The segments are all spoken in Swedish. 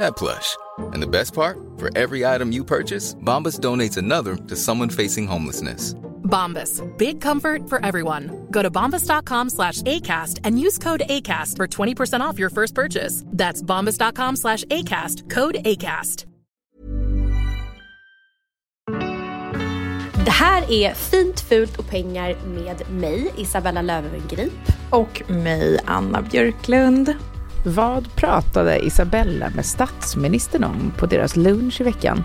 that plush. And the best part? For every item you purchase, Bombas donates another to someone facing homelessness. Bombas. Big comfort for everyone. Go to bombas.com slash ACAST and use code ACAST for 20% off your first purchase. That's bombas.com slash ACAST. Code ACAST. Det här är Fint, fult och pengar med mig, Isabella Löwengrip. Och mig, Anna Björklund. Vad pratade Isabella med statsministern om på deras lunch i veckan?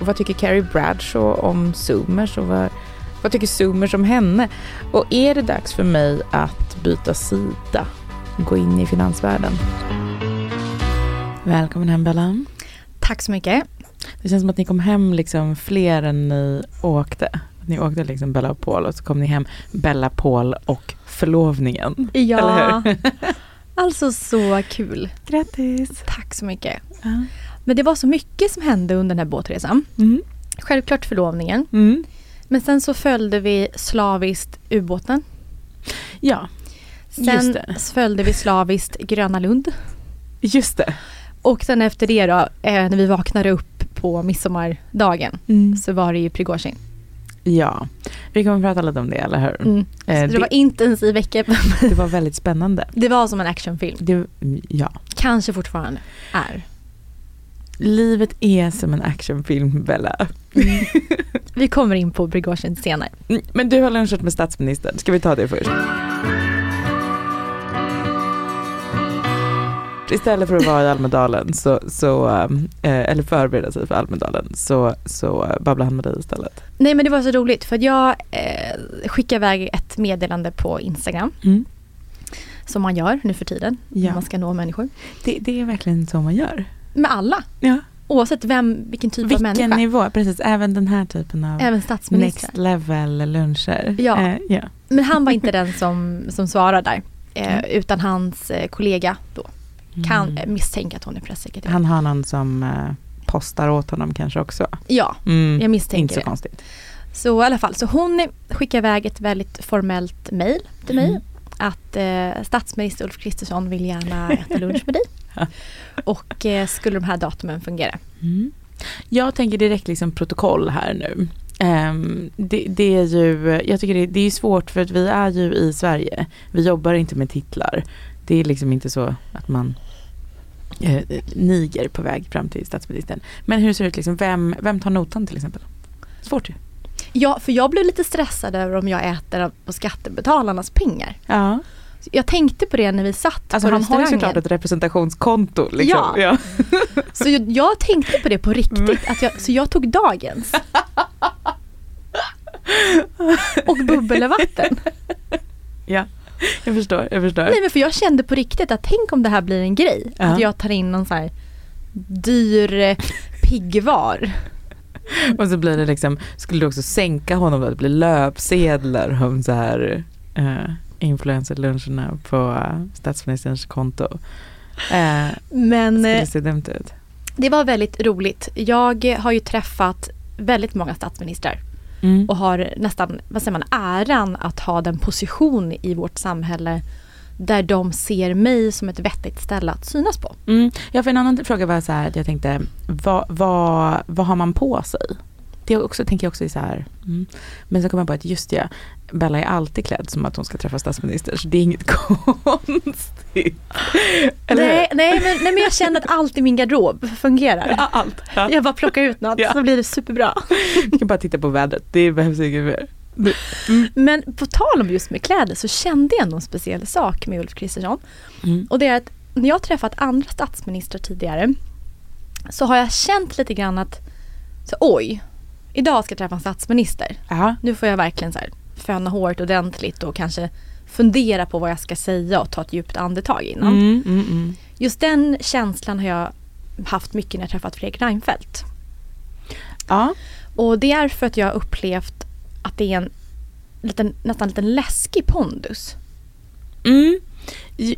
Och vad tycker Carrie Bradshaw om Zoomers och vad, vad tycker Zoomers om henne? Och är det dags för mig att byta sida? Gå in i finansvärlden? Välkommen hem Bella. Tack så mycket. Det känns som att ni kom hem liksom fler än ni åkte. Ni åkte liksom Bella och Paul och så kom ni hem Bella, Paul och förlovningen. Ja, Eller hur? alltså så kul. Grattis! Tack så mycket. Ja. Men det var så mycket som hände under den här båtresan. Mm. Självklart förlovningen. Mm. Men sen så följde vi slaviskt ubåten. Ja, Sen Just det. följde vi slaviskt Gröna Lund. just det. Och sen efter det då, eh, när vi vaknade upp på midsommardagen Mm. så var det ju Prigozjin. Ja, vi kommer prata lite om det, eller hur? Mm. Eh, det, det, var intensiv vecka. det var väldigt spännande. det var som en actionfilm. Det, ja. Kanske fortfarande är. Livet är som en actionfilm, Bella. Vi kommer in på Prigozjin senare. Mm, Men du har lunchat med statsministern, ska vi ta det först? Istället för att vara i Almedalen, så, så, um, eh, eller förbereda sig för Almedalen, så, så babblar han med dig istället. Nej men det var så roligt för att jag eh, skickade iväg ett meddelande på Instagram. Mm. Som man gör nu för tiden. Ja. När man ska nå människor. Det, det är verkligen så man gör. Med alla. Ja. Oavsett vem, vilken typ av Vilken människa. nivå, precis, även den här typen av Även next level luncher. Ja. Eh, ja. Men han var inte den som, som svarade där. Eh, Mm. utan hans eh, kollega då kan Mm. misstänka att hon är pressekreterare. Han har någon som eh, postar åt honom kanske också. Ja, Mm. jag misstänker Inte så det. konstigt. Så i alla fall, så hon skickade iväg ett väldigt formellt mejl till mig. Mm. Att eh, statsminister Ulf Kristersson vill gärna äta lunch med dig. Och eh, skulle de här datumen fungera? Mm. Jag tänker direkt liksom protokoll här nu. Ehm, det, det är ju, jag tycker det, det är svårt för att vi är ju i Sverige. Vi jobbar inte med titlar. Det är liksom inte så att man eh, niger på väg fram till statsministern. Men hur ser det ut liksom, vem, vem tar notan till exempel? Svårt ju. Ja, för jag blev lite stressad över om jag äter på skattebetalarnas pengar. Ja. Jag tänkte på det när vi satt Alltså på han har ju restaurangen. såklart ett representationskonto. Liksom. Ja. Så jag, jag tänkte på det på riktigt. Mm. Att jag, så jag tog dagens. Och bubbelvatten. ja. Jag förstår, jag förstår. Nej men för jag kände på riktigt att tänk om det här blir en grej. Ja. Att jag tar in någon så här dyr eh, piggvar. Och så blir det liksom, skulle du också sänka honom då? Det blir löpsedlar om så här uh, influencerluncherna på eh, statsministerns konto. Uh, Men eh, det se dumt ut? det var väldigt roligt. Jag har ju träffat väldigt många statsministrar. Mm. och har nästan, vad säger man, äran att ha den position i vårt samhälle där de ser mig som ett vettigt ställe att synas på. Mm. Ja, för en annan fråga var så här jag tänkte, vad, vad, vad har man på sig? Det också, tänker jag också är så här, mm. men så kommer jag på att just det, Bella är alltid klädd som att hon ska träffa statsminister, så det är inget konstigt. Eller Nej, nej, men, nej men jag känner att allt i min garderob fungerar. Ja, allt. Ja. Jag bara plockar ut något Ja. så blir det superbra. Du kan bara titta på vädret, det behövs inget mer. Men på tal om just med kläder så kände jag en speciell sak med Ulf Kristersson. Mm. Och det är att när jag har träffat andra statsministrar tidigare så har jag känt lite grann att så, oj, idag ska jag träffa en statsminister. Ja. Nu får jag verkligen så här, föna håret ordentligt och kanske fundera på vad jag ska säga och ta ett djupt andetag innan. Mm, mm, mm. Just den känslan har jag haft mycket när jag träffat Fredrik Reinfeldt. Ja. Och det är för att jag har upplevt att det är en liten, nästan liten läskig pondus. Mm.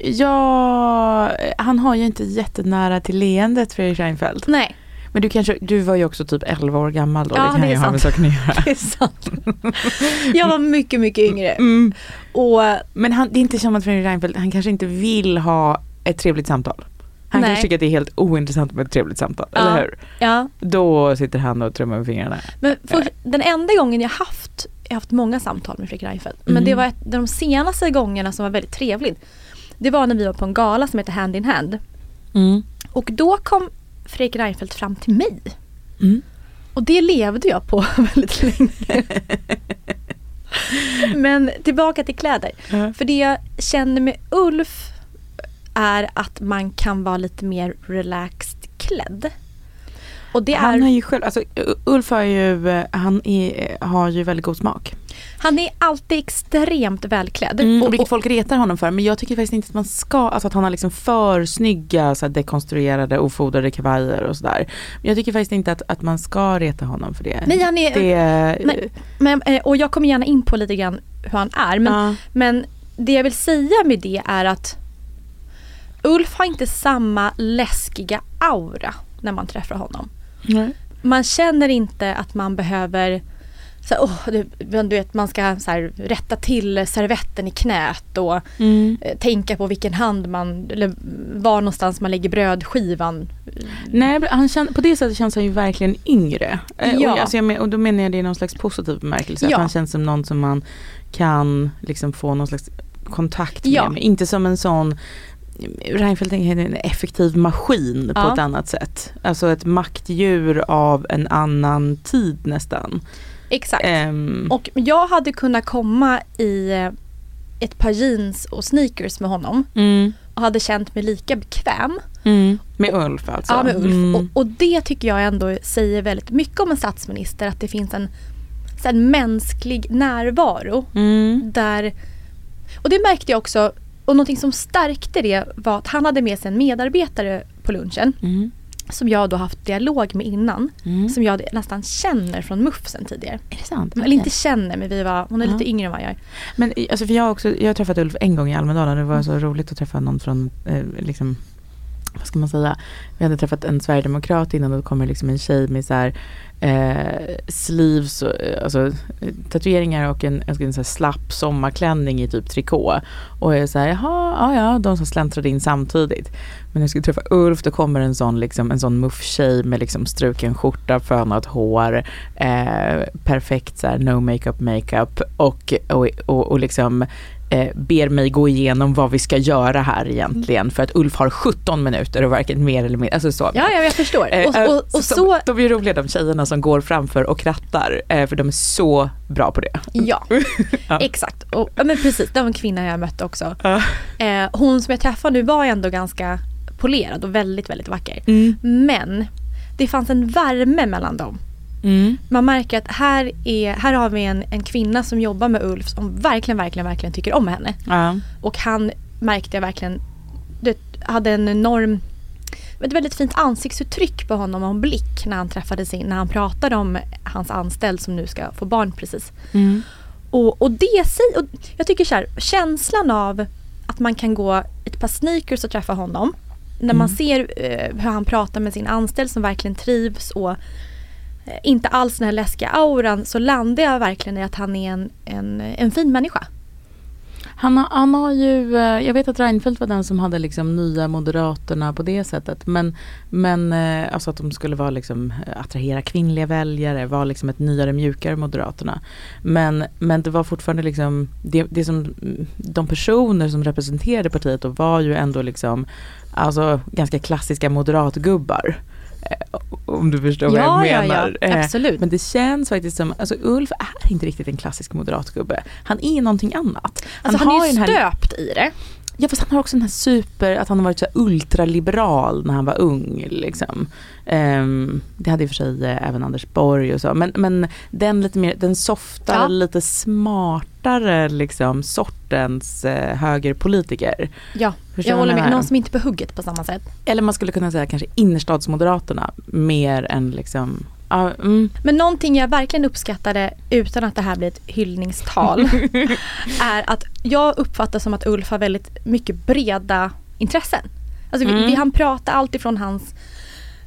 Ja, han har ju inte jättenära till leendet Fredrik Reinfeldt. Nej, Men du kanske, du var ju också typ 11 år gammal då, Ja, det kan det ju ha med sant. saken att göra. det är sant. jag var mycket, mycket yngre. Mm. Och Men han, det är inte som att Fredrik Reinfeldt, han kanske inte vill ha ett trevligt samtal. Han Nej. kanske tycker att det är helt ointressant med ett trevligt samtal, Ja. eller hur? ja, Då sitter han och trummar med fingrarna. men för, den enda gången jag haft, jag haft många samtal med Fredrik Reinfeldt, men Mm. det var ett, de senaste gångerna som var väldigt trevligt. Det var när vi var på en gala som heter Hand in Hand. Mm. Och då kom Fredrik Reinfeldt fram till mig. Mm. Och det levde jag på väldigt länge. Men tillbaka till kläder. Ja. För det jag känner med Ulf är att man kan vara lite mer relaxed klädd. Och det Han är, har ju själv, alltså Ulf har ju, eh, han är, har ju väldigt god smak. Han är alltid extremt välklädd. Mm, och, vilket och, folk retar honom för. Men jag tycker faktiskt inte att man ska, alltså att han har liksom för snygga så här, dekonstruerade ofodrade kavajer och sådär. Men jag tycker faktiskt inte att, att man ska reta honom för det. nej, han är, det Nej. men, eh, och jag kommer gärna in på lite grann hur han är. Men, ja. men det jag vill säga med det är att Ulf har inte samma läskiga aura när man träffar honom. Nej. Man känner inte att man behöver så, här, åh, du, du vet, man ska så här, rätta till servetten i knät och Mm. eh, tänka på vilken hand man, eller var någonstans man lägger brödskivan. Nej, han känner, på det sättet känns han ju verkligen yngre. Eh, Ja. Och, alltså, jag och då menar jag det i någon slags positiv bemärkelse. Ja. Att han känns som någon som man kan liksom få någon slags kontakt med. Ja. Men inte som en sån Reinfeldt är en effektiv maskin på Ja. ett annat sätt. Alltså ett maktdjur av en annan tid nästan. Exakt. Ehm, Och jag hade kunnat komma i eh, ett par jeans och sneakers med honom mm, och hade känt mig lika bekväm. mm, med Ulf alltså. Ja, med Ulf. Mm. Och, och det tycker jag ändå säger väldigt mycket om en statsminister, att det finns en, en mänsklig närvaro Mm. där... Och det märkte jag också, och någonting som stärkte det var att han hade med sig en medarbetare på lunchen Mm. Som jag då haft dialog med innan, Mm. som jag nästan känner från MUF sen tidigare. Är det sant? Eller inte känner, men vi var, hon är Ja. lite yngre än vad jag är. Men alltså för jag, också, jag har träffat Ulf en gång i Almedalen. Det var så roligt att träffa någon från, eh, liksom, vad ska man säga, vi hade träffat en sverigedemokrat innan och då kommer liksom en tjej med så här, eh, sleeves, eh, alltså eh, tatueringar och en, en, en så här slapp sommarklänning i typ trikå. Och jag är jaha, ja ja, de som släntrade in samtidigt. Men när jag skulle träffa Ulf då kommer en sån, liksom, en sån muff-tjej med liksom struken skjorta, fönat hår, eh, perfekt så här, no makeup makeup och, och, och, och liksom eh, ber mig gå igenom vad vi ska göra här egentligen för att Ulf har 17 minuter och varken mer eller mindre, alltså så. Ja, ja jag förstår. Eh, Och, eh, och, och så, så, De är roliga de tjejerna som går framför och krattar eh, för de är så bra på det. ja, Ja. exakt. Och, men precis, det var en kvinna jag mötte också. Ja. Eh, hon som jag träffade nu var ändå ganska polerad och väldigt, väldigt vacker. Mm. Men det fanns en värme mellan dem. Mm. Man märker att här, är, här har vi en, en kvinna som jobbar med Ulf som verkligen, verkligen, verkligen tycker om henne. Ja. Och han märkte jag verkligen, det hade en enorm, ett väldigt fint ansiktsuttryck på honom och en blick när han träffade sin, när han pratade om hans anställd som nu ska få barn precis. Mm. Och, och det och jag tycker så här, känslan av att man kan gå ett par sneakers och träffa honom. När man Mm. ser eh, hur han pratar med sin anställd som verkligen trivs och Eh, inte alls den här läskiga auran så landar jag verkligen i att han är en, en, en fin människa. Han har, han har ju, eh, jag vet att Reinfeldt var den som hade liksom nya Moderaterna på det sättet. Men, men eh, alltså att de skulle vara liksom, attrahera kvinnliga väljare, vara liksom ett nyare, mjukare Moderaterna. Men, men det var fortfarande liksom, det, det som, mm, de personer som representerade partiet då var ju ändå liksom, alltså ganska klassiska moderatgubbar. Eh, Om du förstår Ja, vad ja, jag ja. menar. Eh, Absolut. Men det känns faktiskt som, alltså Ulf är inte riktigt en klassisk moderatgubbe. Han är någonting annat. Alltså han, har är ju här- stöpt i det. Ja fast han har också den här super, att han har varit så ultraliberal när han var ung. Liksom. Ehm, det hade i och för sig eh, även Anders Borg och så. Men, men den lite mer, den softare, Ja. lite smartare liksom, sortens eh, högerpolitiker. Ja, Förstår jag håller med. Någon som inte är på hugget på samma sätt. Eller man skulle kunna säga kanske innerstadsmoderaterna mer än liksom, ja, mm. Men någonting jag verkligen uppskattade utan att det här blir ett hyllningstal är att jag uppfattar som att Ulf har väldigt mycket breda intressen. Alltså vi, Mm. vi han pratar allt ifrån hans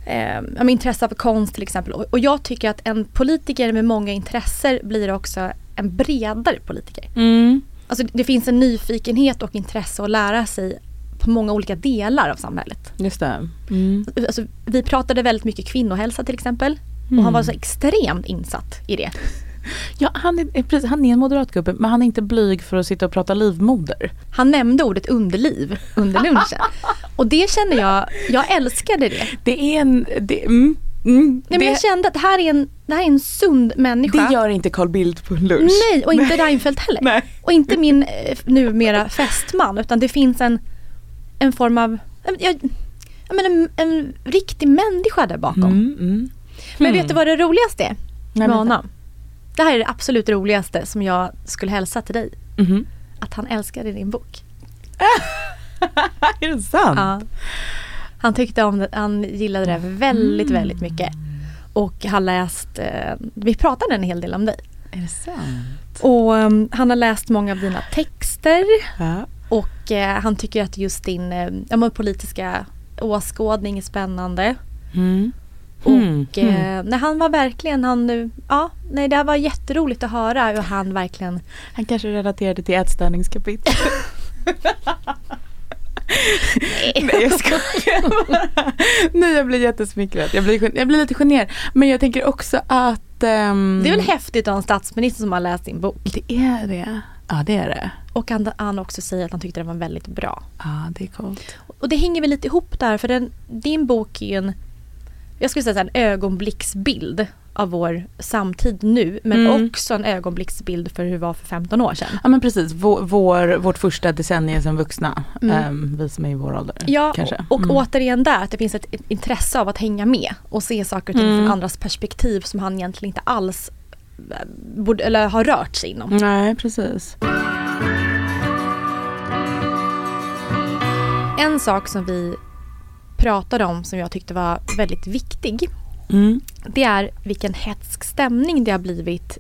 eh, intresse för konst till exempel. Och, jag tycker att en politiker med många intressen blir också en bredare politiker. Mm. Alltså det finns en nyfikenhet och intresse att lära sig på många olika delar av samhället. Just det. Mm. Alltså, vi pratade väldigt mycket kvinnohälsa till exempel. Och Mm. han var så extremt insatt i det. Ja, han är, eh, precis, han är en moderatgubbe men han är inte blyg för att sitta och prata livmoder. Han nämnde ordet underliv under lunchen. Och det känner jag, jag älskade det. Det är en, det, mm, mm, Nej, men jag kände att det här är en, det här är en sund människa. det gör inte Carl Bildt på en lunch. Nej, och inte Reinfeldt heller. Nej. Och inte min eh, numera fästman utan det finns en, en form av, jag, jag menar, en, en riktig människa där bakom. Mm, mm. Men vet du vad det roligaste är Nej, med honom? Det här är det absolut roligaste som jag skulle hälsa till dig. Mhm. Att han älskade din bok. är det sant? Ja. Han tyckte om det, han gillade det väldigt, Mm. väldigt mycket. Och har läst, eh, vi pratade en hel del om dig. Är det sant? Och um, han har läst många av dina texter Ja. och eh, han tycker att just din men politiska åskådning är spännande. Mm. Och Mm. eh, nej, han var verkligen, han, ja, nej det var jätteroligt att höra hur han verkligen Han kanske relaterade till ätstörningskapitlet. Nej jag skojar bara. Nej jag blir jättesmickrad. Jag blir, jag blir lite generad. Men jag tänker också att... ehm, Det är väl häftigt att ha en statsminister som har läst din bok. Det är det. Ja det är det. Och han, han också säger att han tyckte den var väldigt bra. Ja det är coolt. Och det hänger väl lite ihop där för den, din bok är ju en, jag skulle säga en ögonblicksbild av vår samtid nu men Mm. också en ögonblicksbild för hur det var för 15 år sedan. Ja men precis, vår, vår, vårt första decennium som vuxna. Mm. Ehm, vi som är i vår ålder. Ja, kanske. och, och Mm. återigen där att det finns ett, intresse av att hänga med och se saker och ting Mm. från andras perspektiv som han egentligen inte alls eh, borde, eller har rört sig inom. Nej precis. En sak som vi pratade om som jag tyckte var väldigt viktig Mm. det är vilken hetsk stämning det har blivit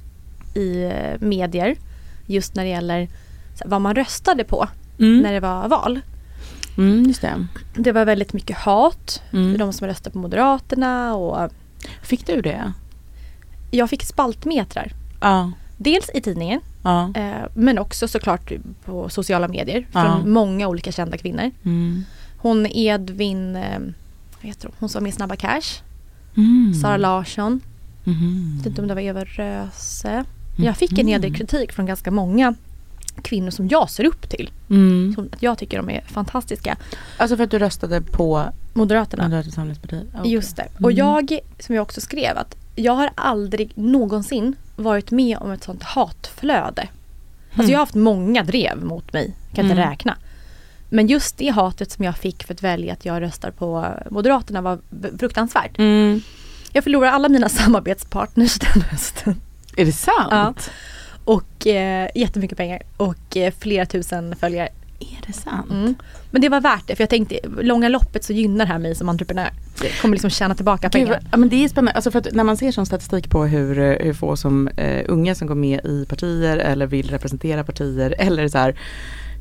i eh, medier just när det gäller vad man röstade på Mm. när det var val. Mm, det. Det var väldigt mycket hat. Mm. De som röstade på Moderaterna och Fick du det? jag fick spaltmetrar. Ja. Dels i tidningen ja. eh, men också såklart på sociala medier Ja. från många olika kända kvinnor. Mm. Hon Edvin, eh, vad heter hon, hon som är med i Snabba Cash. Mm. Sara Larsson. Mhm. Jag vet inte om det var Eva Röse. Jag fick en hel del kritik från ganska många kvinnor som jag ser upp till. Mm. Som att jag tycker de är fantastiska. Alltså för att du röstade på Moderaterna. Moderata samlingspartiet? Okej. Just det. Och Mm. jag, som jag också skrev, att jag har aldrig någonsin varit med om ett sånt hatflöde. Alltså jag har haft många drev mot mig, kan inte Mm. räkna. Men just det hatet som jag fick för att välja att jag röstar på Moderaterna var fruktansvärt. Mm. Jag förlorade alla mina samarbetspartners den hösten. Är det sant? Och eh, jättemycket pengar och eh, flera tusen följare. Är det sant? Mm. Men det var värt det för jag tänkte långa loppet så gynnar det här mig som entreprenör. Jag kommer liksom tjäna tillbaka Gud, pengar. ja, men det är spännande, alltså för när man ser sån statistik på hur, eh, hur få som eh, unga som går med i partier eller vill representera partier eller så här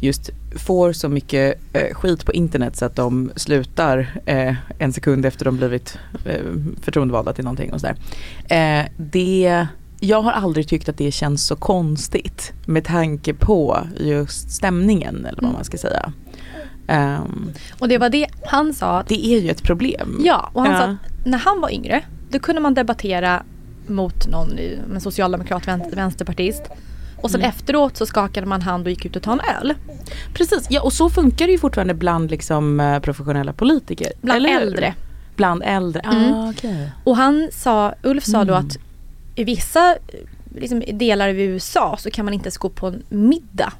just får så mycket eh, skit på internet så att de slutar eh, en sekund efter de blivit eh, förtroendevalda till någonting och sådär. Eh, det jag har aldrig tyckt att det känns så konstigt med tanke på just stämningen eller vad Mm. man ska säga. Ehm, Och det var det han sa. det är ju ett problem. Ja, och han Ja. sa att när han var yngre då kunde man debattera mot någon en socialdemokrat, vän- vänsterpartist. Och sen Mm. efteråt så skakade man hand och gick ut och tog en öl. Precis, ja, och så funkar det ju fortfarande bland liksom, eh, professionella politiker. Bland äldre. Bland äldre, Mm. ah, okej. Och han sa, Ulf sa då Mm. att i vissa liksom, delar av USA så kan man inte ens gå på en middag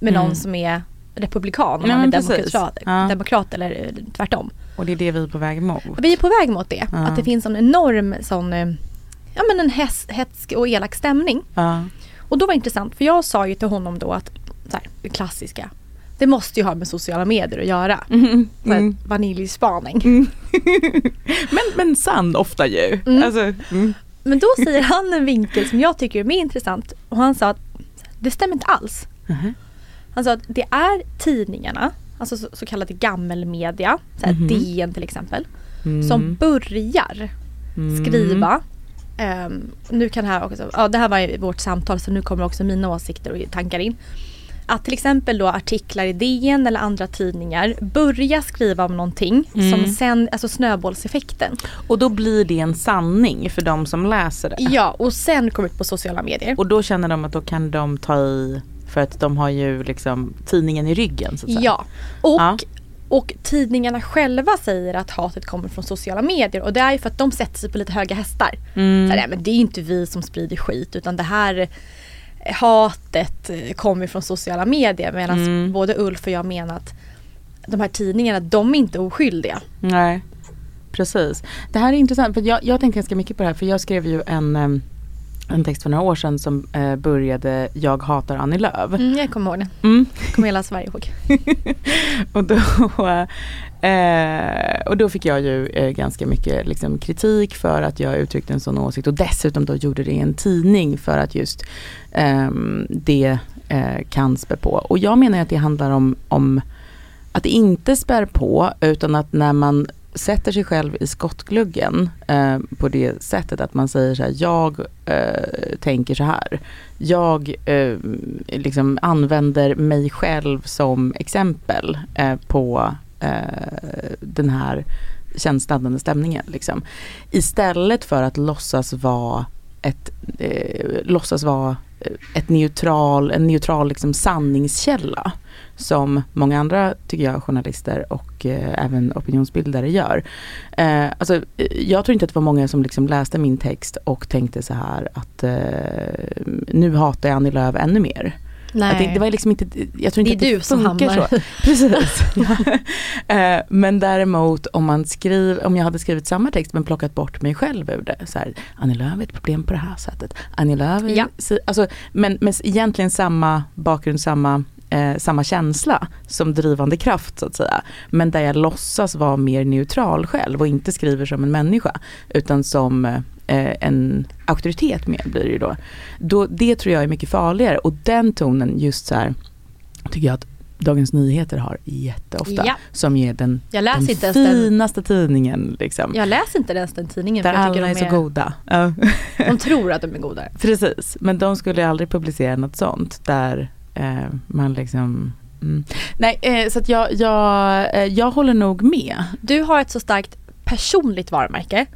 med Mm. någon som är republikan om man är demokrat, Ja. demokrat eller eh, tvärtom. Och det är det vi är på väg mot. Vi är på väg mot det. Ja. Att det finns en enorm sån, eh, ja men en hetsk och elak stämning. Och då var det intressant för jag sa ju till honom då att, så här, det klassiska, det måste ju ha med sociala medier att göra. Mm. Mm. Vaniljspaning. men, men sann ofta ju. Mm. Alltså, mm. Men då säger han en vinkel som jag tycker är mer intressant. Och han sa att det stämmer inte alls. Mhm. Han sa att det är tidningarna, alltså så, så kallade gammelmedia, så här Mhm. DN till exempel, Mm. som börjar Mm. skriva. Ehm, nu kan här också, ja det här var vårt samtal så nu kommer också mina åsikter och tankar in. Att till exempel då artiklar i DN eller andra tidningar börjar skriva om någonting Mm. som sen, alltså snöbollseffekten. Och då blir det en sanning för de som läser det. Ja och sen kommer ut på sociala medier. Och då känner de att då kan de ta i för att de har ju liksom tidningen i ryggen så att säga. Ja, och, Ja. Och tidningarna själva säger att hatet kommer från sociala medier och det är ju för att de sätter sig på lite höga hästar. Mm. Så här, men det är inte vi som sprider skit utan det här eh, hatet eh, kommer från sociala medier medan Mm. både Ulf och jag menar att de här tidningarna, de är inte oskyldiga. Nej, precis. Det här är intressant för jag, jag har tänkt ganska mycket på det här för jag skrev ju en, em, en text för några år sedan som eh, började Jag hatar Annie Lööf. Mm, jag kommer ihåg det. Mm. kommer hela Sverige ihåg. och, då, eh, och då fick jag ju eh, ganska mycket liksom, kritik för att jag uttryckte en sån åsikt och dessutom då gjorde det i en tidning för att just ehm, det eh, kan spä på. Och jag menar att det handlar om, om att det inte spär på utan att när man sätter sig själv i skottgluggen eh, på det sättet att man säger så här, jag eh, tänker så här. Jag eh, liksom använder mig själv som exempel eh, på eh, den här känslan, stämningen. Liksom. Istället för att låtsas vara ett, eh, låtsas vara ett neutral, en neutral liksom sanningskälla som många andra, tycker jag, journalister och eh, även opinionsbildare gör. Eh, alltså, eh, jag tror inte att det var många som liksom läste min text och tänkte så här att eh, nu hatar jag Annie Lööf ännu mer. Att det, det var liksom inte, jag tror inte Det är att du som funkar hamnar. så. Precis. eh, men däremot om man skriver, om jag hade skrivit samma text men plockat bort mig själv ur det. Så här, Annie Lööf är ett problem på det här sättet. Annie Lööf är, Ja. si- alltså, men, men egentligen samma bakgrund, samma Eh, samma känsla som drivande kraft så att säga. Men där jag låtsas vara mer neutral själv och inte skriver som en människa utan som eh, en auktoritet mer blir det ju då. då. Det tror jag är mycket farligare och den tonen just så här tycker jag att Dagens Nyheter har jätteofta. Ja. Som ger den, Jag läser den ens den. finaste tidningen. Liksom. Jag läser inte ens den tidningen där för jag tycker alla är de så är, goda. Ja. de tror att de är goda. Precis, men de skulle aldrig publicera något sånt där eh, man liksom mm. Nej, eh, så att jag, jag, eh, jag håller nog med. Du har ett så starkt personligt varumärke.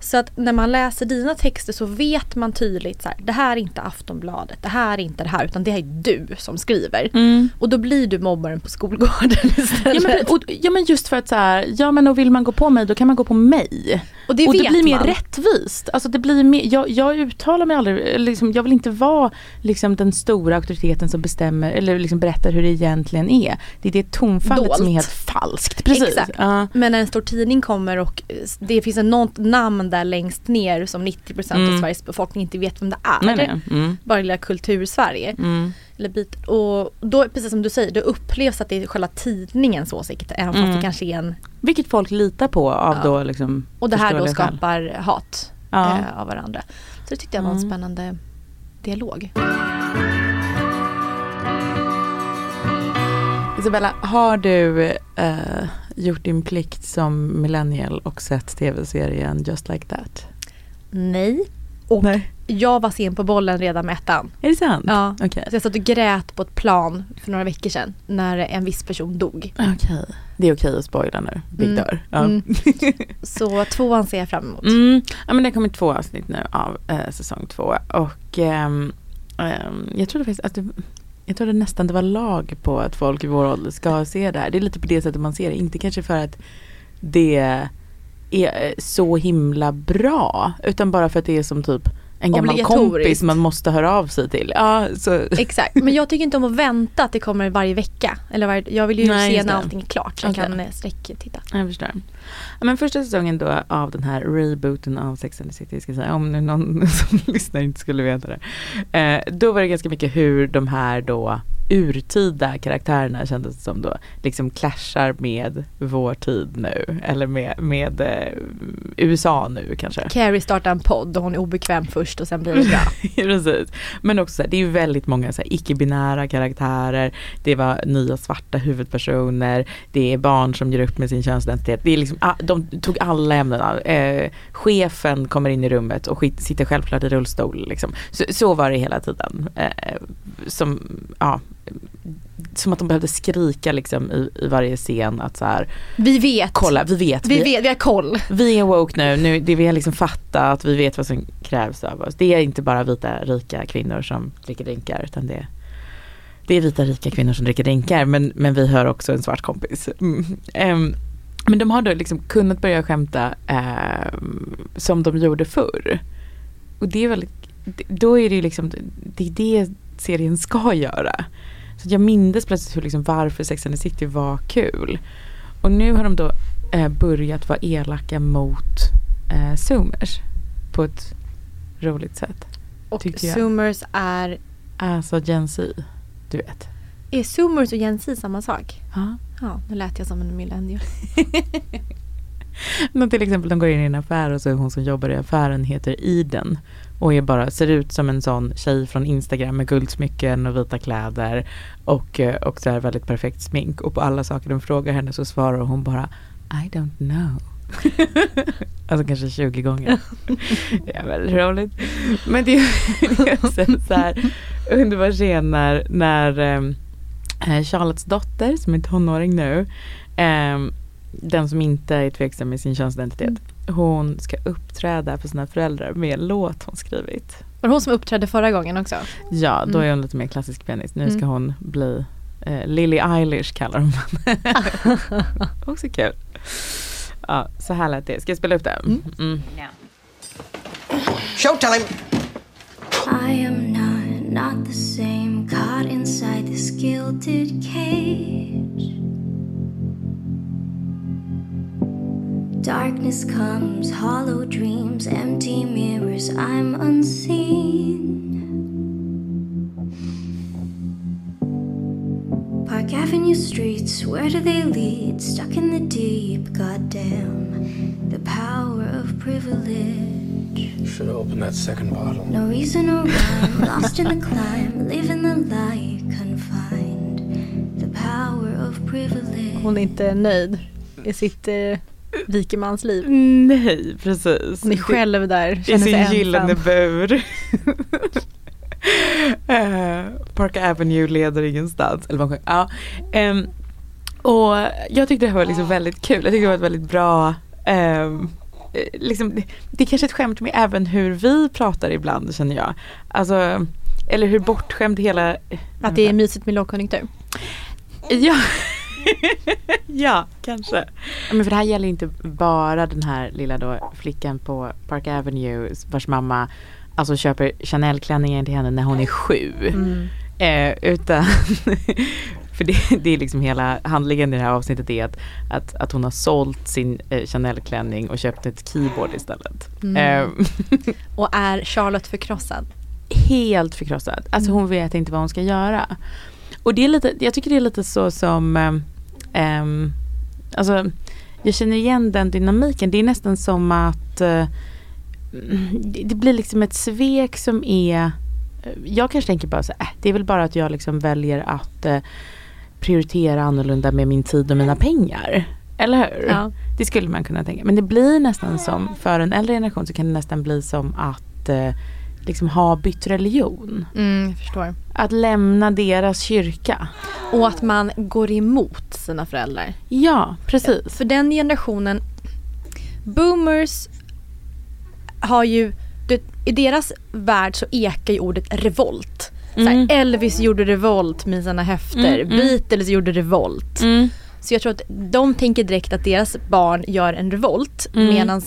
Så att när man läser dina texter så vet man tydligt så här, det här är inte Aftonbladet, det här är inte det här utan det här är du som skriver. Och då blir du mobbaren på skolgården istället. Ja men, och, ja men just för att så här, ja men och vill man gå på mig då kan man gå på mig. Och det och det blir mer man. rättvist. Alltså det blir mer, jag, jag uttalar mig aldrig, liksom, jag vill inte vara liksom, den stora auktoriteten som bestämmer eller liksom, berättar hur det egentligen är. Det är det tonfallet som är Dolt. helt falskt. Precis. Exakt. Ja. Men när en stor tidning kommer och eh, det finns en något namn där längst ner som 90% av Mm. Sveriges befolkning inte vet vem det är. Nej, nej. Mm. Bara lilla kultursverige. Mm. Eller bit. Och då, precis som du säger, då upplevs att det är själva tidningens åsikt. Även fast Mm. det kanske är en... Vilket folk litar på av Ja. då liksom Och det här då skapar hat Ja. eh, av varandra. Så det tyckte jag var en Mm. spännande dialog. Isabella, har du eh, gjort din plikt som millennial och sett tv-serien Just Like That? Nej, Och Nej. jag var sen på bollen redan med ettan. Är det sant? Ja. Okej. Så jag satt och grät på ett plan för några veckor sedan när en viss person dog. Okej. Det är okej att spoila nu. Big Mm. dör. Ja. Mm. Så tvåan ser jag fram emot. Mm. Ja men det kommer två avsnitt nu av eh, säsong två och ehm, ehm, jag trodde faktiskt att det, jag trodde nästan det var lag på att folk i vår ålder ska se det här. Det är lite på det sättet man ser det. Inte kanske för att det är så himla bra utan bara för att det är som typ en gammal kompis man måste höra av sig till. Ja, så, Exakt, men jag tycker inte om att vänta att det kommer varje vecka. Eller varje, jag vill ju Nej, se när allting är klart så jag kan eh, sträcktitta. Jag förstår. Men första säsongen då av den här rebooten av Sex and the City, ska säga, om nu någon som lyssnar inte skulle veta det. Eh, då var det ganska mycket hur de här då urtida karaktärerna kändes det som då liksom clashar med vår tid nu. Eller med, med eh, USA nu kanske. Carrie startar en podd och hon är obekväm först och sen blir det bra. Precis. Men också så här, det är ju väldigt många så här, icke-binära karaktärer. Det var nya svarta huvudpersoner. Det är barn som gör upp med sin könsidentitet. Det är liksom, ah, de tog alla ämnena. Eh, chefen kommer in i rummet och skit, sitter självklart i rullstol. Liksom. Så, så var det hela tiden. Eh, som, ja, som att de behövde skrika liksom, i, i varje scen att så här, Vi vet. kolla vi vet. Vi vet, vi har koll. Vi är woke nu, nu det vi har liksom fattat, vi vet vad som krävs av oss. Det är inte bara vita rika kvinnor som dricker drinkar utan det, det är vita rika kvinnor som dricker drinkar men, men vi hör också en svart kompis. Mm. Ehm, men de har då liksom kunnat börja skämta ehm, som de gjorde förr. Och det är väldigt, då är det ju liksom, det är det serien ska göra. Så jag mindes plötsligt hur liksom varför Sex and the City var kul. Och nu har de då eh, börjat vara elaka mot eh, zoomers på ett roligt sätt. Och zoomers är, Alltså Gen Z, du vet. är zoomers och Gen Z samma sak? Ja. Ja, nu lät jag som en millennial. Men till exempel de går in i en affär och så är hon som jobbar i affären heter Iden och är bara, ser ut som en sån tjej från Instagram med guldsmycken och vita kläder och, eh, och så här väldigt perfekt smink och på alla saker de frågar henne så svarar hon bara I don't know. alltså kanske 20 gånger. Det är väldigt roligt. Men det är det är också så här underbar scen när, när eh, Charlottes dotter som är tonåring nu ehm, den som inte är tveksam med sin könsidentitet. Hon ska uppträda för sina föräldrar med en låt hon skrivit. Var det hon som uppträdde förra gången också? Ja, då Mm. är hon lite mer klassisk pianist. Nu ska Mm. hon bli eh, Lily Eilish kallar de henne. Också kul. Ja, så här lät det. Ska jag spela upp det? Mm. Showtime! I am not, not the same, caught inside this gilded Darkness comes, hollow dreams, empty mirrors, I'm unseen. Park Avenue streets, where do they lead? Stuck in the deep, goddamn. The power of privilege. Should have opened that second bottle. No reason or rhyme, lost in the climb, living the light, confined. The power of privilege. Hon är inte nöjd i sitt eh, rikemansliv. Nej, precis. Hon är själv där, I känner sig sin gyllene ensam. bur. Eh, Park Avenue leder ingenstans. Eller vad ja. Ehm, och jag tyckte det var liksom väldigt kul. Jag tyckte det var ett väldigt bra eh, liksom, det, det är kanske ett skämt med även hur vi pratar ibland känner jag. Alltså, eller hur bortskämd hela... Att det är mysigt med lågkonjunktur. Ja. ja, kanske. Men för det här gäller inte bara den här lilla då flickan på Park Avenue vars mamma alltså köper Chanel-klänningen till henne när hon är sju. Mm. Eh, utan för det, det är liksom hela handlingen i det här avsnittet är att, att, att hon har sålt sin eh, Chanel-klänning och köpt ett keyboard istället. Mm. Eh, Och är Charlotte förkrossad? helt förkrossad. Alltså hon vet inte vad hon ska göra. Och det är lite, jag tycker det är lite så som, ehm, alltså jag känner igen den dynamiken. Det är nästan som att eh, det, blir liksom ett svek som är, eh, jag kanske tänker bara så här, äh, det är väl bara att jag liksom väljer att eh, prioritera annorlunda med min tid och mina pengar. Eller hur? Ja. Det skulle man kunna tänka. Men det blir nästan som, för en äldre generation så kan det nästan bli som att eh, liksom ha bytt religion. Mm, förstår. Att lämna deras kyrka. Och att man går emot sina föräldrar. Ja, precis. För den generationen, boomers har ju, det, i deras värld så ekar ju ordet revolt. Så här, Mm. Elvis gjorde revolt med sina höfter, Mm, mm. Beatles gjorde revolt. Mm. Så jag tror att de tänker direkt att deras barn gör en revolt Mm. medan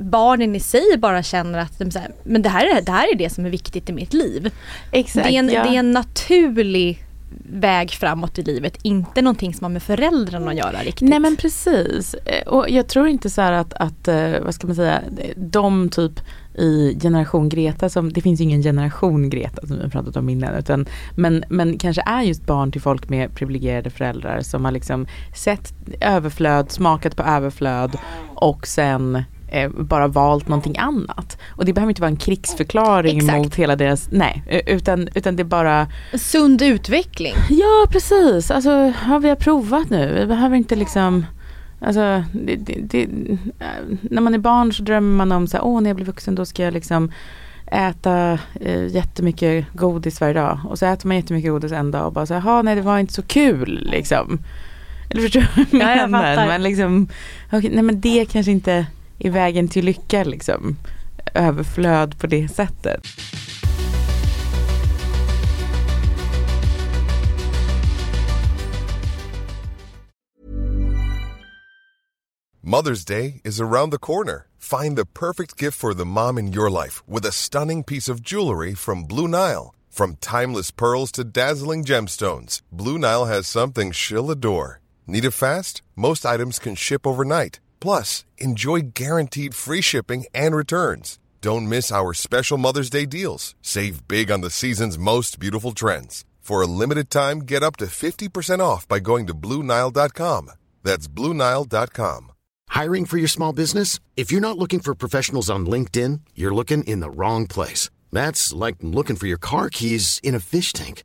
barnen i sig bara känner att de här, men det här, är, det här är det som är viktigt i mitt liv. Exakt. Det är, en, ja. det är en naturlig väg framåt i livet, inte någonting som har med föräldrarna att göra riktigt. Nej men precis. Eh, Och jag tror inte så att, att eh, vad ska man säga, de typ i generation Greta som, det finns ingen generation Greta som vi har pratat om innan utan men, men kanske är just barn till folk med privilegierade föräldrar som har liksom sett överflöd, smakat på överflöd och sen eh, bara valt någonting annat. Och det behöver inte vara en krigsförklaring Exakt. mot hela deras, nej, eh, utan, utan det är bara Sund utveckling. Ja precis, alltså ja, vi har provat nu. Vi behöver inte liksom Alltså, det, det, det, äh, när man är barn så drömmer man om så här, åh när jag blir vuxen då ska jag liksom äta eh, jättemycket godis varje dag. Och så äter man jättemycket godis en dag och bara så här, "Jaha, nej det var inte så kul liksom. Eller förstår du vad Ja, jag menar? Men liksom, okej, nej men det kanske inte är vägen till lycka liksom. Överflöd på det sättet. Mother's Day is around the corner. Find the perfect gift for the mom in your life with a stunning piece of jewelry from Blue Nile. From timeless pearls to dazzling gemstones, Blue Nile has something she'll adore. Need it fast? Most items can ship overnight. Plus, enjoy guaranteed free shipping and returns. Don't miss our special Mother's Day deals. Save big on the season's most beautiful trends. For a limited time, get up to 50% off by going to BlueNile.com. That's BlueNile.com. Hiring for your small business? If you're not looking for professionals on LinkedIn, you're looking in the wrong place. That's like looking for your car keys in a fish tank.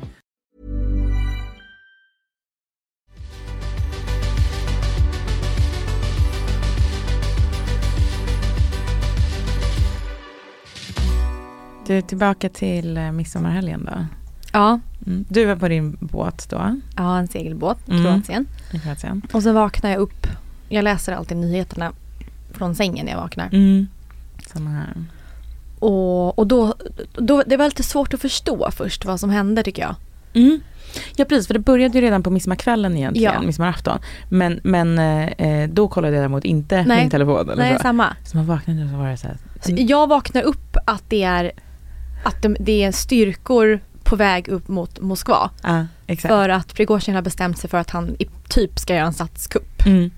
Du, tillbaka till eh, midsommarhelgen då. Ja, Mm. Du var på din båt då har en segelbåt i Mm. Kroatien. i Kroatien. Och så vaknar jag upp. Jag läser alltid nyheterna från sängen när jag vaknar. Mm. Samma här. Och, och då, då, det var lite svårt att förstå först vad som hände tycker jag. Mm. Ja precis, för det började ju redan på midsommarkvällen egentligen, Ja. midsommarafton. Men, men eh, då kollade jag däremot inte Nej. min telefon eller Nej, så. samma. Så man vaknade och så var det så här. Så jag vaknar upp att det är, att de, det är styrkor på väg upp mot Moskva. Exakt. För att Prigozjin har bestämt sig för att han i typ ska göra en statskupp. Mm.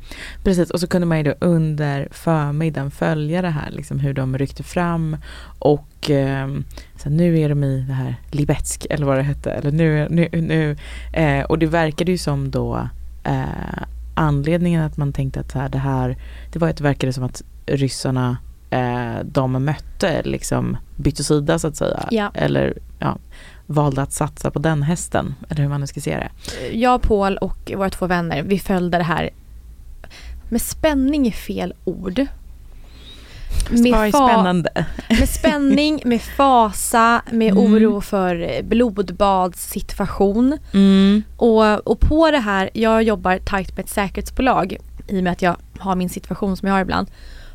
Precis, och så kunde man ju då under förmiddagen följa det här, liksom hur de ryckte fram och ehm, så nu är de i det här Libetsk eller vad det hette, eller nu, nu, nu eh, och det verkade ju som då eh, anledningen att man tänkte att så här, det här, det var att det verkade som att ryssarna eh, de mötte liksom bytte sida så att säga, Ja. eller ja, valde att satsa på den hästen, eller hur man nu ska se det. Jag, Paul och våra två vänner, vi följde det här med spänning är fel ord. Fa- spännande. Med spänning, med fasa, med Mm. oro för blodbadssituation. Mm. Och, och på det här, jag jobbar tajt med ett säkerhetsbolag i och med att jag har min situation som jag har ibland.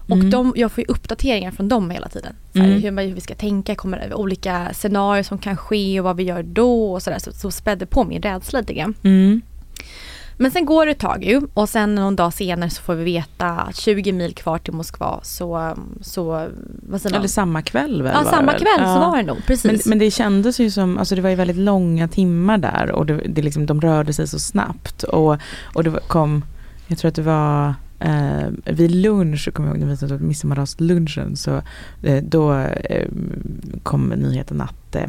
Och Mm. de, jag får ju uppdateringar från dem hela tiden. Så här, Mm. hur, hur vi ska tänka, kommer det olika scenarier som kan ske och vad vi gör då och sådär. Så, så spädde på min rädsla lite grann. Mm. Men sen går det ett tag ju och sen någon dag senare så får vi veta att 20 mil kvar till Moskva så, så vad säger? Eller samma kväll väl? Ja, samma kväll så Ja. var det nog, precis. Men, men det kändes ju som, alltså det var ju väldigt långa timmar där och det, det liksom, de rörde sig så snabbt och, och det kom, jag tror att det var eh, vid lunch, jag ihåg när vi satt åt lunchen så eh, då eh, kom nyheten att eh,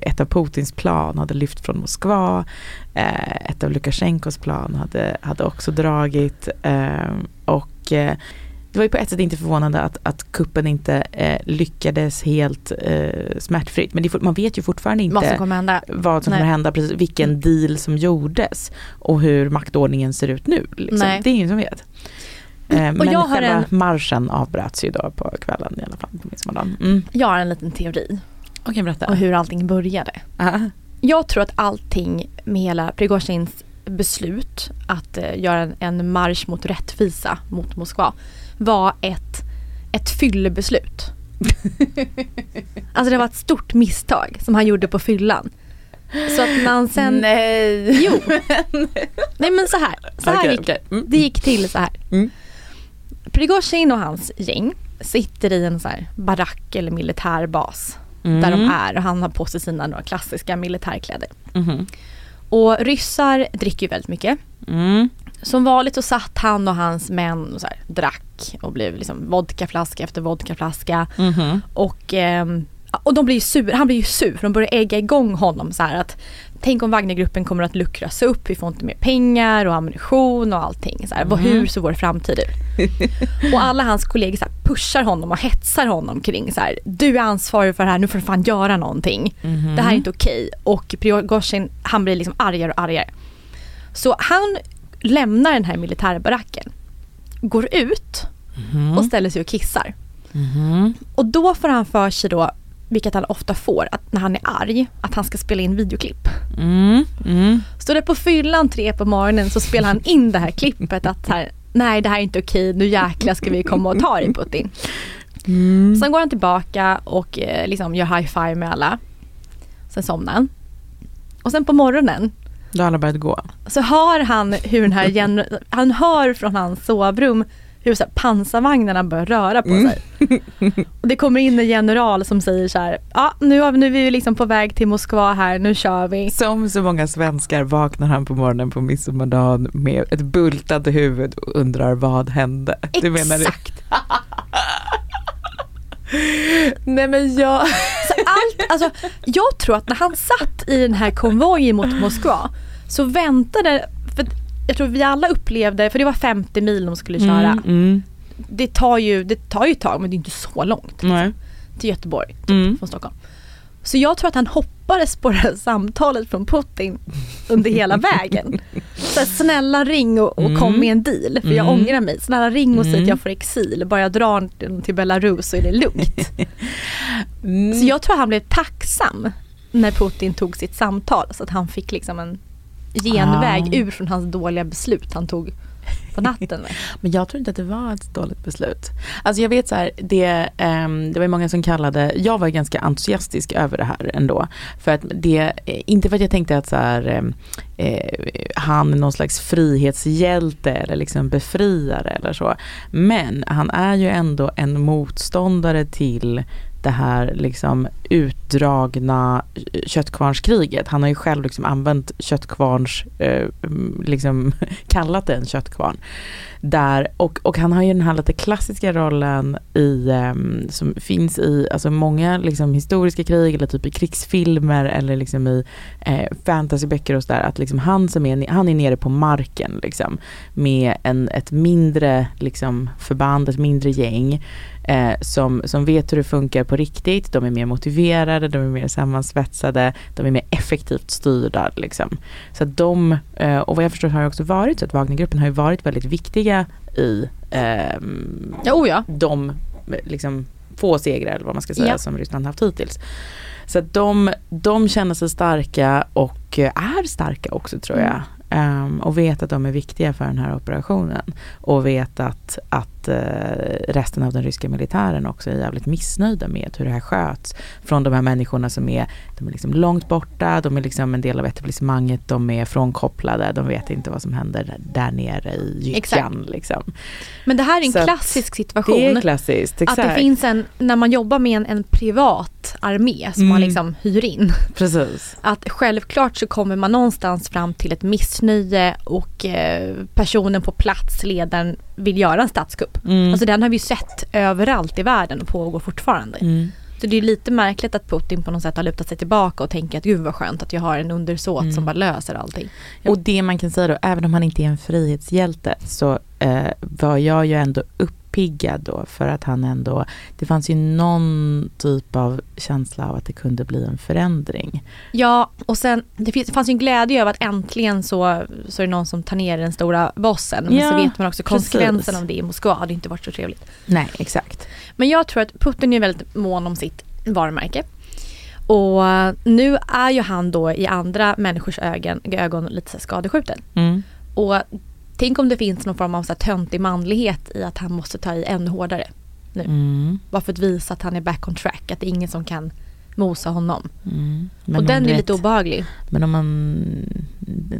ett av Putins plan hade lyft från Moskva, eh, ett av Lukasjenkos plan hade, hade också dragit. Eh, och eh, det var ju på ett sätt inte förvånande att, att kuppen inte eh, lyckades helt eh, smärtfritt. Men det, man vet ju fortfarande inte Vad som kommer hända. vad som Nej. kommer hända, precis, vilken deal som gjordes och hur maktordningen ser ut nu. Liksom. Det är ingen som vet. Eh, men jag har själva en- marschen avbröts ju då på kvällen i alla fall på. Mm. Jag har en liten teori. Okej, berätta. Och hur allting började. Aha. Jag tror att allting med hela Prigozjins beslut att eh, göra en, en marsch mot rättvisa mot Moskva var ett, ett fyllebeslut. alltså det var ett stort misstag som han gjorde på fyllan. Så att han sen... Nej. Jo. Nej men så här. Så här Okej, gick, okej. Mm. Det gick till så här. Mm. Prigozjin och hans gäng sitter i en så här barack eller militärbas. Där de Mm. är och han har på sig sina några klassiska militärkläder. Mhm. Och ryssar dricker ju väldigt mycket. Mm. Som vanligt så satt han och hans män och så här, drack och blev liksom vodkaflaska efter vodkaflaska. Mhm. Och, ehm, och de blir ju sur, han blir ju sur för de börjar ägga igång honom så här att Tänk om Wagnergruppen kommer att luckras upp, vi får inte mer pengar och ammunition och allting. Så här, Mhm. Hur ser vår framtid ut? Och alla hans kollegor så här, pushar honom och hetsar honom kring så här, du är ansvarig för det här, nu får du fan göra någonting. Mhm. Det här är inte okej. Och Prigozjin, han blir liksom argare och argare. Så han lämnar den här militärbaracken, går ut Mhm. och ställer sig och kissar. Mhm. Och då får han för sig då, vilket han ofta får, att när han är arg, att han ska spela in videoklipp. Mm. Mm. Så det på fyllan tre på morgonen så spelar han in det här klippet att här, nej det här är inte okej, nu jäklar ska vi komma och ta dig Putin. Mm. Sen går han tillbaka och eh, liksom gör high five med alla. Sen somnar han. Och sen på morgonen Då har alla börjat gå. så hör han hur den här, han hör från hans sovrum hur så här, pansarvagnarna börjar röra på sig. Och det kommer in en general som säger så här, ja nu, har nu är vi liksom på väg till Moskva här, nu kör vi. Som så många svenskar vaknar han på morgonen på midsommardagen med ett bultande huvud och undrar vad hände. Du menar det? Exakt. Nej men jag... Så allt, alltså, jag tror att när han satt i den här konvojen mot Moskva så väntade, för jag tror vi alla upplevde, för det var 50 mil de skulle köra. Mm, mm. Det, tar ju, det tar ju ett tag men det är inte så långt Nej. till Göteborg Mm. från Stockholm. Så jag tror att han hoppades på det här samtalet från Putin under hela vägen. Så här, snälla ring och, och kom Mm. med en deal för jag Mm. ångrar mig. Snälla ring och säg Mm. att jag får exil, bara jag drar till Belarus så är det lugnt. Mm. Så jag tror han blev tacksam när Putin tog sitt samtal så att han fick liksom en genväg Ah. ur från hans dåliga beslut han tog på natten. Men jag tror inte att det var ett dåligt beslut. Alltså jag vet så här, det, um, det var ju många som kallade, jag var ganska entusiastisk över det här ändå. För att det, eh, inte för att jag tänkte att så här, ehm, eh, han är någon slags frihetshjälte eller liksom befriare eller så. Men han är ju ändå en motståndare till det här liksom utdragna eh, köttkvarnskriget. Han har ju själv liksom använt köttkvarns, eh, mm, liksom kallat det en köttkvarn. Där, och, och han har ju den här lite klassiska rollen i, um, som finns i alltså många liksom historiska krig eller typ i krigsfilmer eller liksom i eh, fantasyböcker och sådär. Att liksom han, som är, han är nere på marken liksom, med en, ett mindre liksom, förband, ett mindre gäng eh, som, som vet hur det funkar på riktigt. De är mer motiverade, de är mer sammansvetsade, de är mer effektivt styrda. Liksom. Så att de, eh, och vad jag förstår har också varit så att Wagnergruppen har ju varit väldigt viktiga i ehm, Ja, oh ja. de eh, liksom, få segrar eller vad man ska säga Ja. som Ryssland haft hittills. Så att de, de känner sig starka och eh, är starka också tror jag. Um, och vet att de är viktiga för den här operationen. Och vet att, att resten av den ryska militären också är jävligt missnöjda med hur det här sköts. Från de här människorna som är, de är liksom långt borta, de är liksom en del av etablissemanget, de är frånkopplade, de vet inte vad som händer där nere i gyckan. Liksom. Men det här är en Så klassisk situation. Det är klassiskt, exakt. Att det finns en, när man jobbar med en, en privat armé som Mm. man liksom hyr in. Precis. Att självklart så kommer man någonstans fram till ett missnöje och eh, personen på plats, ledaren, vill göra en statskupp. Mm. Alltså den har vi sett överallt i världen och pågår fortfarande. Mm. Så det är lite märkligt att Putin på något sätt har lutat sig tillbaka och tänker att gud vad skönt att jag har en undersåt Mm. som bara löser allting. Och det man kan säga då, även om han inte är en frihetshjälte så eh, var jag ju ändå uppiggad då för att han ändå, det fanns ju någon typ av känsla av att det kunde bli en förändring. Ja, och sen det finns- det fanns ju en glädje över att äntligen så, så är det någon som tar ner den stora bossen. Men Ja, så vet man också konsekvensen av det i Moskva hade inte varit så trevligt. Nej, exakt. Men jag tror att Putin är väldigt mån om sitt varumärke. Och nu är ju han då i andra människors ögon, ögon lite skadeskjuten. Mm. Och tänk om det finns någon form av så här töntig manlighet i att han måste ta i ännu hårdare nu. Mm. Bara för att visa att han är back on track, att det är ingen som kan mosa honom. Mm. Men och den är vet- lite obehaglig. Men om man,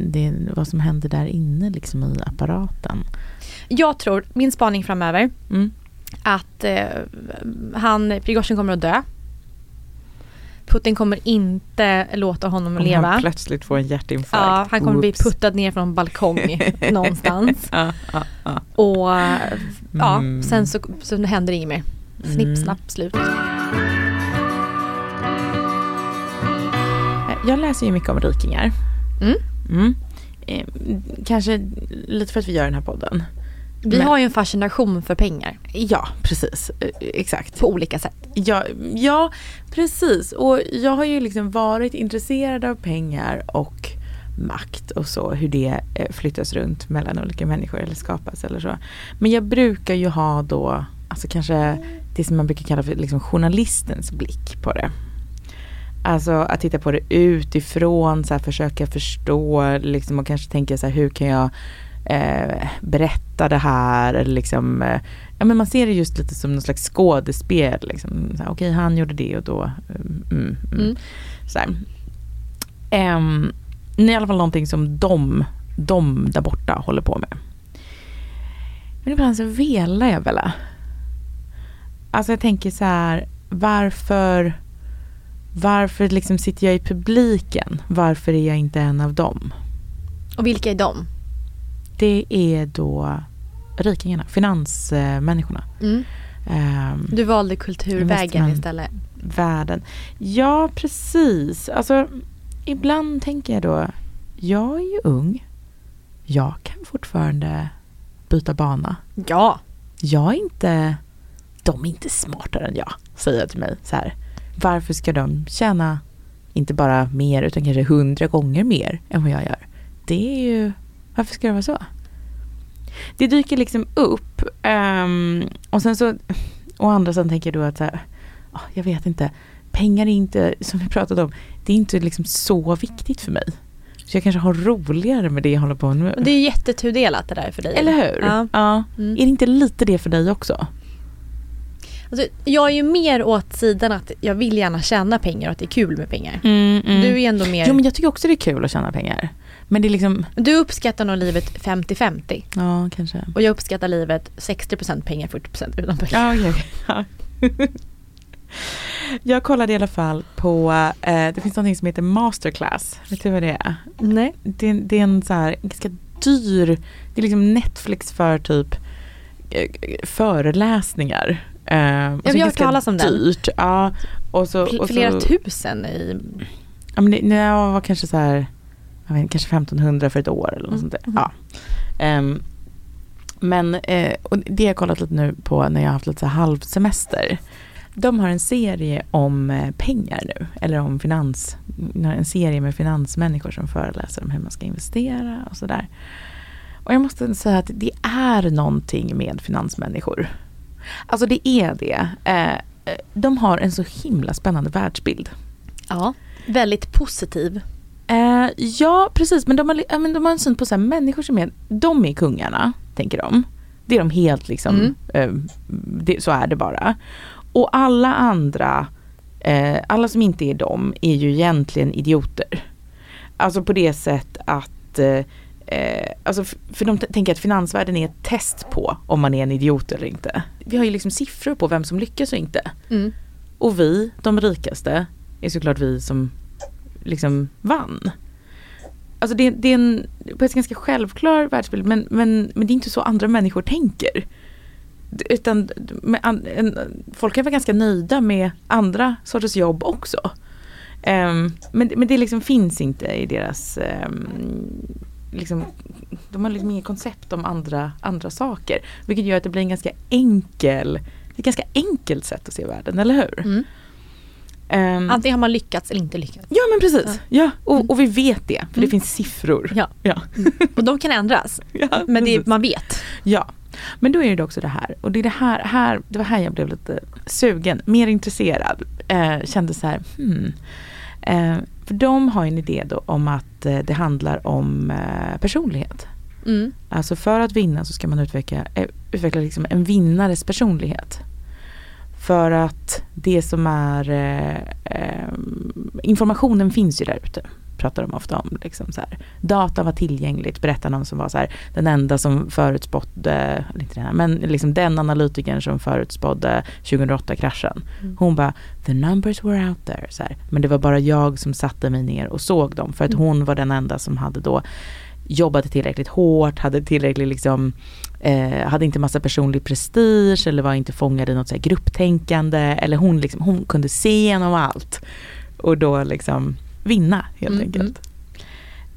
det, vad som händer där inne liksom i apparaten. Jag tror, min spaning framöver, Mm. att eh, han, Prigozjin kommer att dö. Putin kommer inte låta honom Om leva. han plötsligt får en hjärtinfarkt. Ja, han kommer bli Oops. puttad ner från en balkong någonstans. Ja, ja, ja. Och eh, ja, Mm. sen så, så händer det inget mer. Snipp, Mm. snapp, slut. Jag läser ju mycket om rikingar. Mm. Mm. Eh, kanske lite för att vi gör den här podden. Vi Men- har ju en fascination för pengar Ja, precis. Eh, Exakt. på olika sätt. Ja, ja, precis. Och jag har ju liksom varit intresserad av pengar och makt och så, hur det eh, flyttas runt mellan olika människor eller skapas eller så. Men jag brukar ju ha då, alltså kanske det som man brukar kalla för liksom journalistens blick på det. Alltså att titta på det utifrån, så här, försöka förstå liksom, och kanske tänka så här, hur kan jag eh, berätta det här? Eller liksom, eh, ja, men man ser det just lite som någon slags skådespel. Liksom. Okej, han gjorde det och då. Mm, mm, mm. Mm. Så. Ehm, det är i alla fall någonting som de, de där borta håller på med. Men ibland så velar jag väl. Alltså jag tänker så här, varför, varför liksom sitter jag i publiken? Varför är jag inte en av dem? Och vilka är de? Det är då rikingarna, finansmänniskorna. Mm. Ehm, Du valde kulturvägen istället. världen. Ja, precis. Alltså, ibland tänker jag då, jag är ju ung. Jag kan fortfarande byta bana. Ja. Jag är inte, de är inte smartare än jag, säger jag till mig så här. Varför ska de tjäna inte bara mer utan kanske hundra gånger mer än vad jag gör? Det är ju, varför ska det vara så? Det dyker liksom upp ehm, och sen så, å andra sidan tänker då att så här, ah, jag vet inte, pengar är inte, som vi pratade om, det är inte liksom så viktigt för mig. Så jag kanske har roligare med det jag håller på med. Det är jättetudelat det där för dig. Eller hur? Ja. ja. Mm. Är det inte lite det för dig också? Alltså, jag är ju mer åt sidan att jag vill gärna tjäna pengar och att det är kul med pengar. Mm, mm. Du är ändå mer... Jo men jag tycker också det är kul att tjäna pengar. Men det är liksom, Du uppskattar nog livet 50-50. ja kanske. Och jag uppskattar livet 60% pengar, 40% utan pengar. Ja, okej. Ja. Jag kollade i alla fall på, eh, det finns någonting som heter masterclass. Vet du vad det är? Nej. Det, det är en så här ganska dyr, det är liksom Netflix för typ eh, föreläsningar. Eh, jag har hört talas om den. dyrt. Ja, och så, och Flera så, tusen i... Ja, men det, det var kanske så här, jag vet, kanske 1500 för ett år eller något Mm. sånt där. Mhm. Ja. Ehm, men eh, och det har jag kollat lite nu på när jag har haft lite så halvsemester. De har en serie om eh, pengar nu, eller om finans, en serie med finansmänniskor som föreläser om hur man ska investera och sådär. Och jag måste säga att det är någonting med finansmänniskor. Alltså det är det. Eh, de har en så himla spännande världsbild. Ja. Väldigt positiv. Eh, ja, precis. Men de har, men de har en syn på så här, människor som är, de är kungarna, tänker de. Det är de helt liksom, Mm. eh, det, så är det bara. Och alla andra, eh, alla som inte är de, är ju egentligen idioter. Alltså på det sätt att eh, Eh, alltså för de tänker att finansvärlden är ett test på om man är en idiot eller inte. Vi har ju liksom siffror på vem som lyckas och inte. Mm. Och vi, de rikaste, är såklart vi som liksom vann. Alltså det, det är en på ett ganska självklar världsbild men, men, men det är inte så andra människor tänker. Utan med an, en, folk kan vara ganska nöjda med andra sorters jobb också. Um, men, men det liksom finns inte i deras um, liksom, de har liksom inget koncept om andra, andra saker. Vilket gör att det blir en ganska enkel, ett ganska enkelt sätt att se världen, eller hur? Mm. Ehm, Antingen har man lyckats eller inte lyckats. ja men precis, ja. Och, och vi vet det, för det finns siffror. Ja. Ja. Och de kan ändras. Ja, Men det, man vet. Ja, men då är det också det här. Och det, är det, här, här, det var här jag blev lite sugen, mer intresserad. Eh, kände så här, hmm. Eh, för de har en idé då om att eh, det handlar om eh, personlighet. Mm. Alltså för att vinna så ska man utveckla, eh, utveckla liksom en vinnares personlighet. För att det som är, eh, eh, informationen finns ju där ute. Pratar de ofta om. Liksom så här. Data var tillgängligt, berättar någon som var så här, den enda som förutspådde, inte den här, men liksom den analytikern som förutspådde 2008-kraschen. Mm. Hon bara, the numbers were out there. Så här. Men det var bara jag som satte mig ner och såg dem. För att Mm. hon var den enda som hade då jobbade tillräckligt hårt, hade tillräckligt liksom, eh, hade inte massa personlig prestige eller var inte fångad i något så grupptänkande. Eller hon, liksom, hon kunde se igenom allt. Och då liksom vinna helt Mm, enkelt.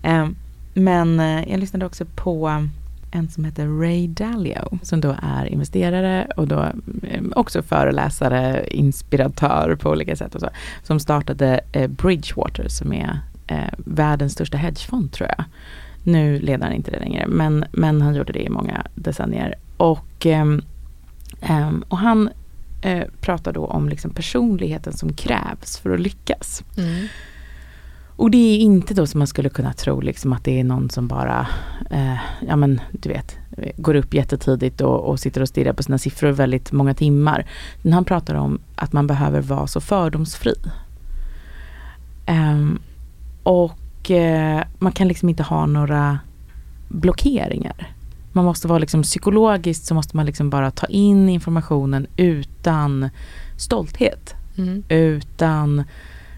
Eh, men eh, jag lyssnade också på en som heter Ray Dalio som då är investerare och då eh, också föreläsare, inspiratör på olika sätt och så. Som startade eh, Bridgewater som är eh, världens största hedgefond tror jag. Nu leder han inte det längre men, men han gjorde det i många decennier. Och, ehm, ehm, och han eh, pratar då om liksom personligheten som krävs för att lyckas. Mm. Och det är inte då som man skulle kunna tro liksom att det är någon som bara, eh, ja men du vet, går upp jättetidigt och, och sitter och stirrar på sina siffror väldigt många timmar. Men han pratar om att man behöver vara så fördomsfri. Ehm, och eh, man kan liksom inte ha några blockeringar. Man måste vara liksom psykologiskt så måste man liksom bara ta in informationen utan stolthet. Mm. Utan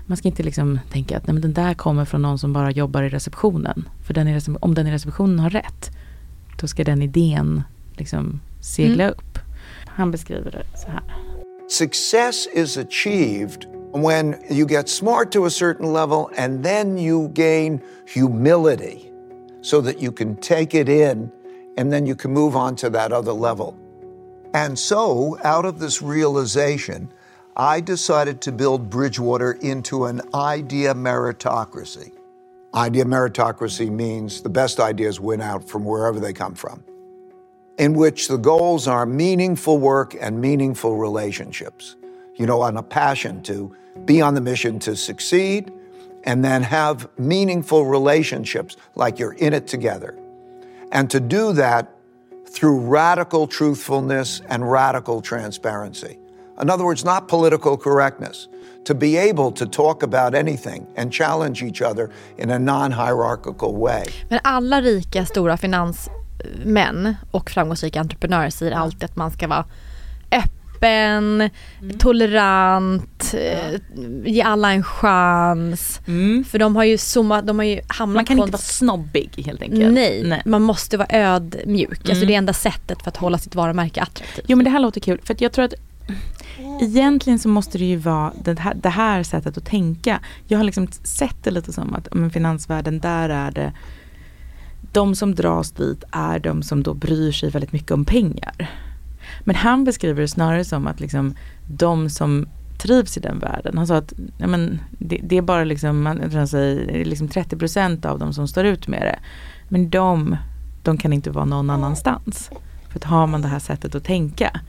man ska inte liksom tänka att nej, men den där kommer från någon som bara jobbar i receptionen. För den i recep- om den i receptionen har rätt, då ska den idén liksom segla Mm. upp. Han beskriver det så här. Success is achieved when you get smart to a certain level and then you gain humility so that you can take it in and then you can move on to that other level. And so, out of this realization, I decided to build Bridgewater into an idea meritocracy. Idea meritocracy means the best ideas win out from wherever they come from in which the goals are meaningful work and meaningful relationships. You know, on a passion to be on the mission to succeed and then have meaningful relationships like you're in it together. And to do that through radical truthfulness and radical transparency. In other words, not political correctness. To be able to talk about anything and challenge each other in a non hierarchical way. Men alla rika stora finansmän och framgångsrika entreprenörer säger alltid att man ska vara öppen, tolerant, eh, ge alla en chans. För de har ju zoomat, de har ju hamnat Man kan på inte vara snobbig helt enkelt. Nej, man måste vara ödmjuk. Alltså Mm. det är enda sättet för att hålla sitt varumärke attraktivt. Jo men det här låter kul för att jag tror att Egentligen så måste det ju vara det här, det här sättet att tänka. Jag har liksom sett det lite som att men finansvärlden, där är det de som dras dit är de som då bryr sig väldigt mycket om pengar. Men han beskriver det snarare som att liksom de som trivs i den världen. Han sa att ja, men det, det är bara liksom, man, han säger, liksom 30% av dem som står ut med det. Men de, de kan inte vara någon annanstans. För att har man det här sättet att tänka,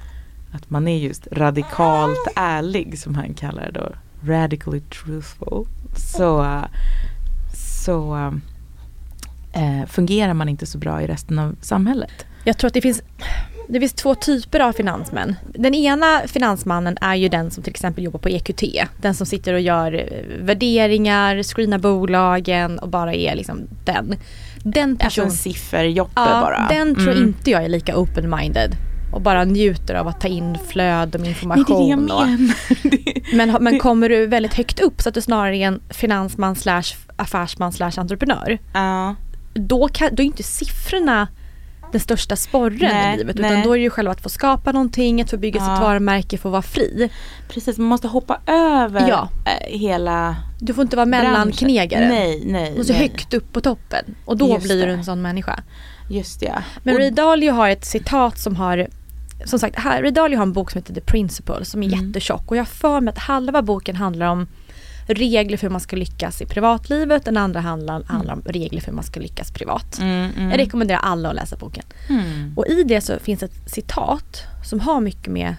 att man är just radikalt ärlig som han kallar det då, radically truthful. Så, så äh, fungerar man inte så bra i resten av samhället. Jag tror att det finns, det finns två typer av finansmän. Den ena finansmannen är ju den som till exempel jobbar på EQT. Den som sitter och gör eh, värderingar, screenar bolagen och bara är liksom den. Den Alltså person, en sifferjoppe ja, bara. Den tror Mm. inte jag är lika open-minded. Och bara njuter av att ta in flöde med Nej, det är information. och, men, men kommer du väldigt högt upp så att du snarare är en finansman slash affärsman slash entreprenör. Ja. Då, kan, då är inte siffrorna den största sporren Nej, i livet. nej. Utan då är det ju själva att få skapa någonting, att få bygga sitt Ja. varumärke, få vara fri. Precis, man måste hoppa över Ja. eh, hela Du får inte vara mellanknegare. Nej, nej. Du måste nej. högt upp på toppen. Och då Just blir det. du en sån människa. Just det. Men Och- Ray Dalio har ett citat som har som sagt, Ray Dalio har en bok som heter The Principle som är Mm. jättetjock och jag har för mig att halva boken handlar om regler för hur man ska lyckas i privatlivet, den andra handlar, handlar om regler för hur man ska lyckas privat. Mm, mm. Jag rekommenderar alla att läsa boken. Mm. Och i det så finns ett citat som har mycket med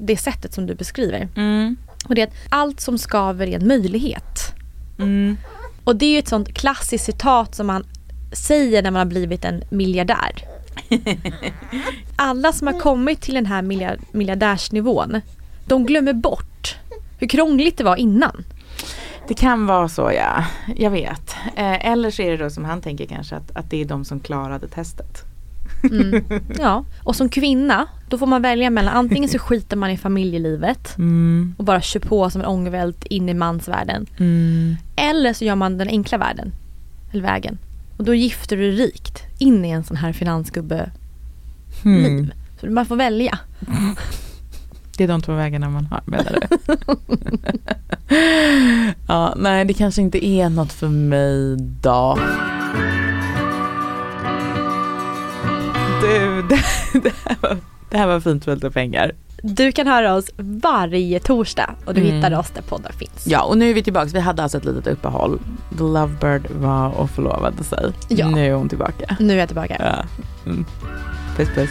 det sättet som du beskriver. Mm. Och det är att allt som skaver är en möjlighet. Mm. Och det är ju ett sånt klassiskt citat som man säger när man har blivit en miljardär. Alla som har kommit till den här miljard, miljardärsnivån, de glömmer bort hur krångligt det var innan. Det kan vara så ja, jag vet. Eh, eller så är det då som han tänker kanske att, att det är de som klarade testet. Mm. Ja, och som kvinna, då får man välja mellan antingen så skiter man i familjelivet Mm. och bara kör på som en ångvält in i mansvärlden. Mm. Eller så gör man den enkla världen, eller vägen. Och då gifter du rikt in i en sån här finansgubbe Mm. liv. Så man får välja. Det är de två vägarna man har menar du? ja, nej det kanske inte är något för mig då. Du, det, det, här var, det här var fint lite pengar. Du kan höra oss varje torsdag och du Mm. hittar oss där poddar finns. Ja, och nu är vi tillbaka. Vi hade alltså ett litet uppehåll. The Lovebird var och förlovade sig. Ja. Nu är hon tillbaka. Nu är jag tillbaka. Ja. Mm. Puss puss.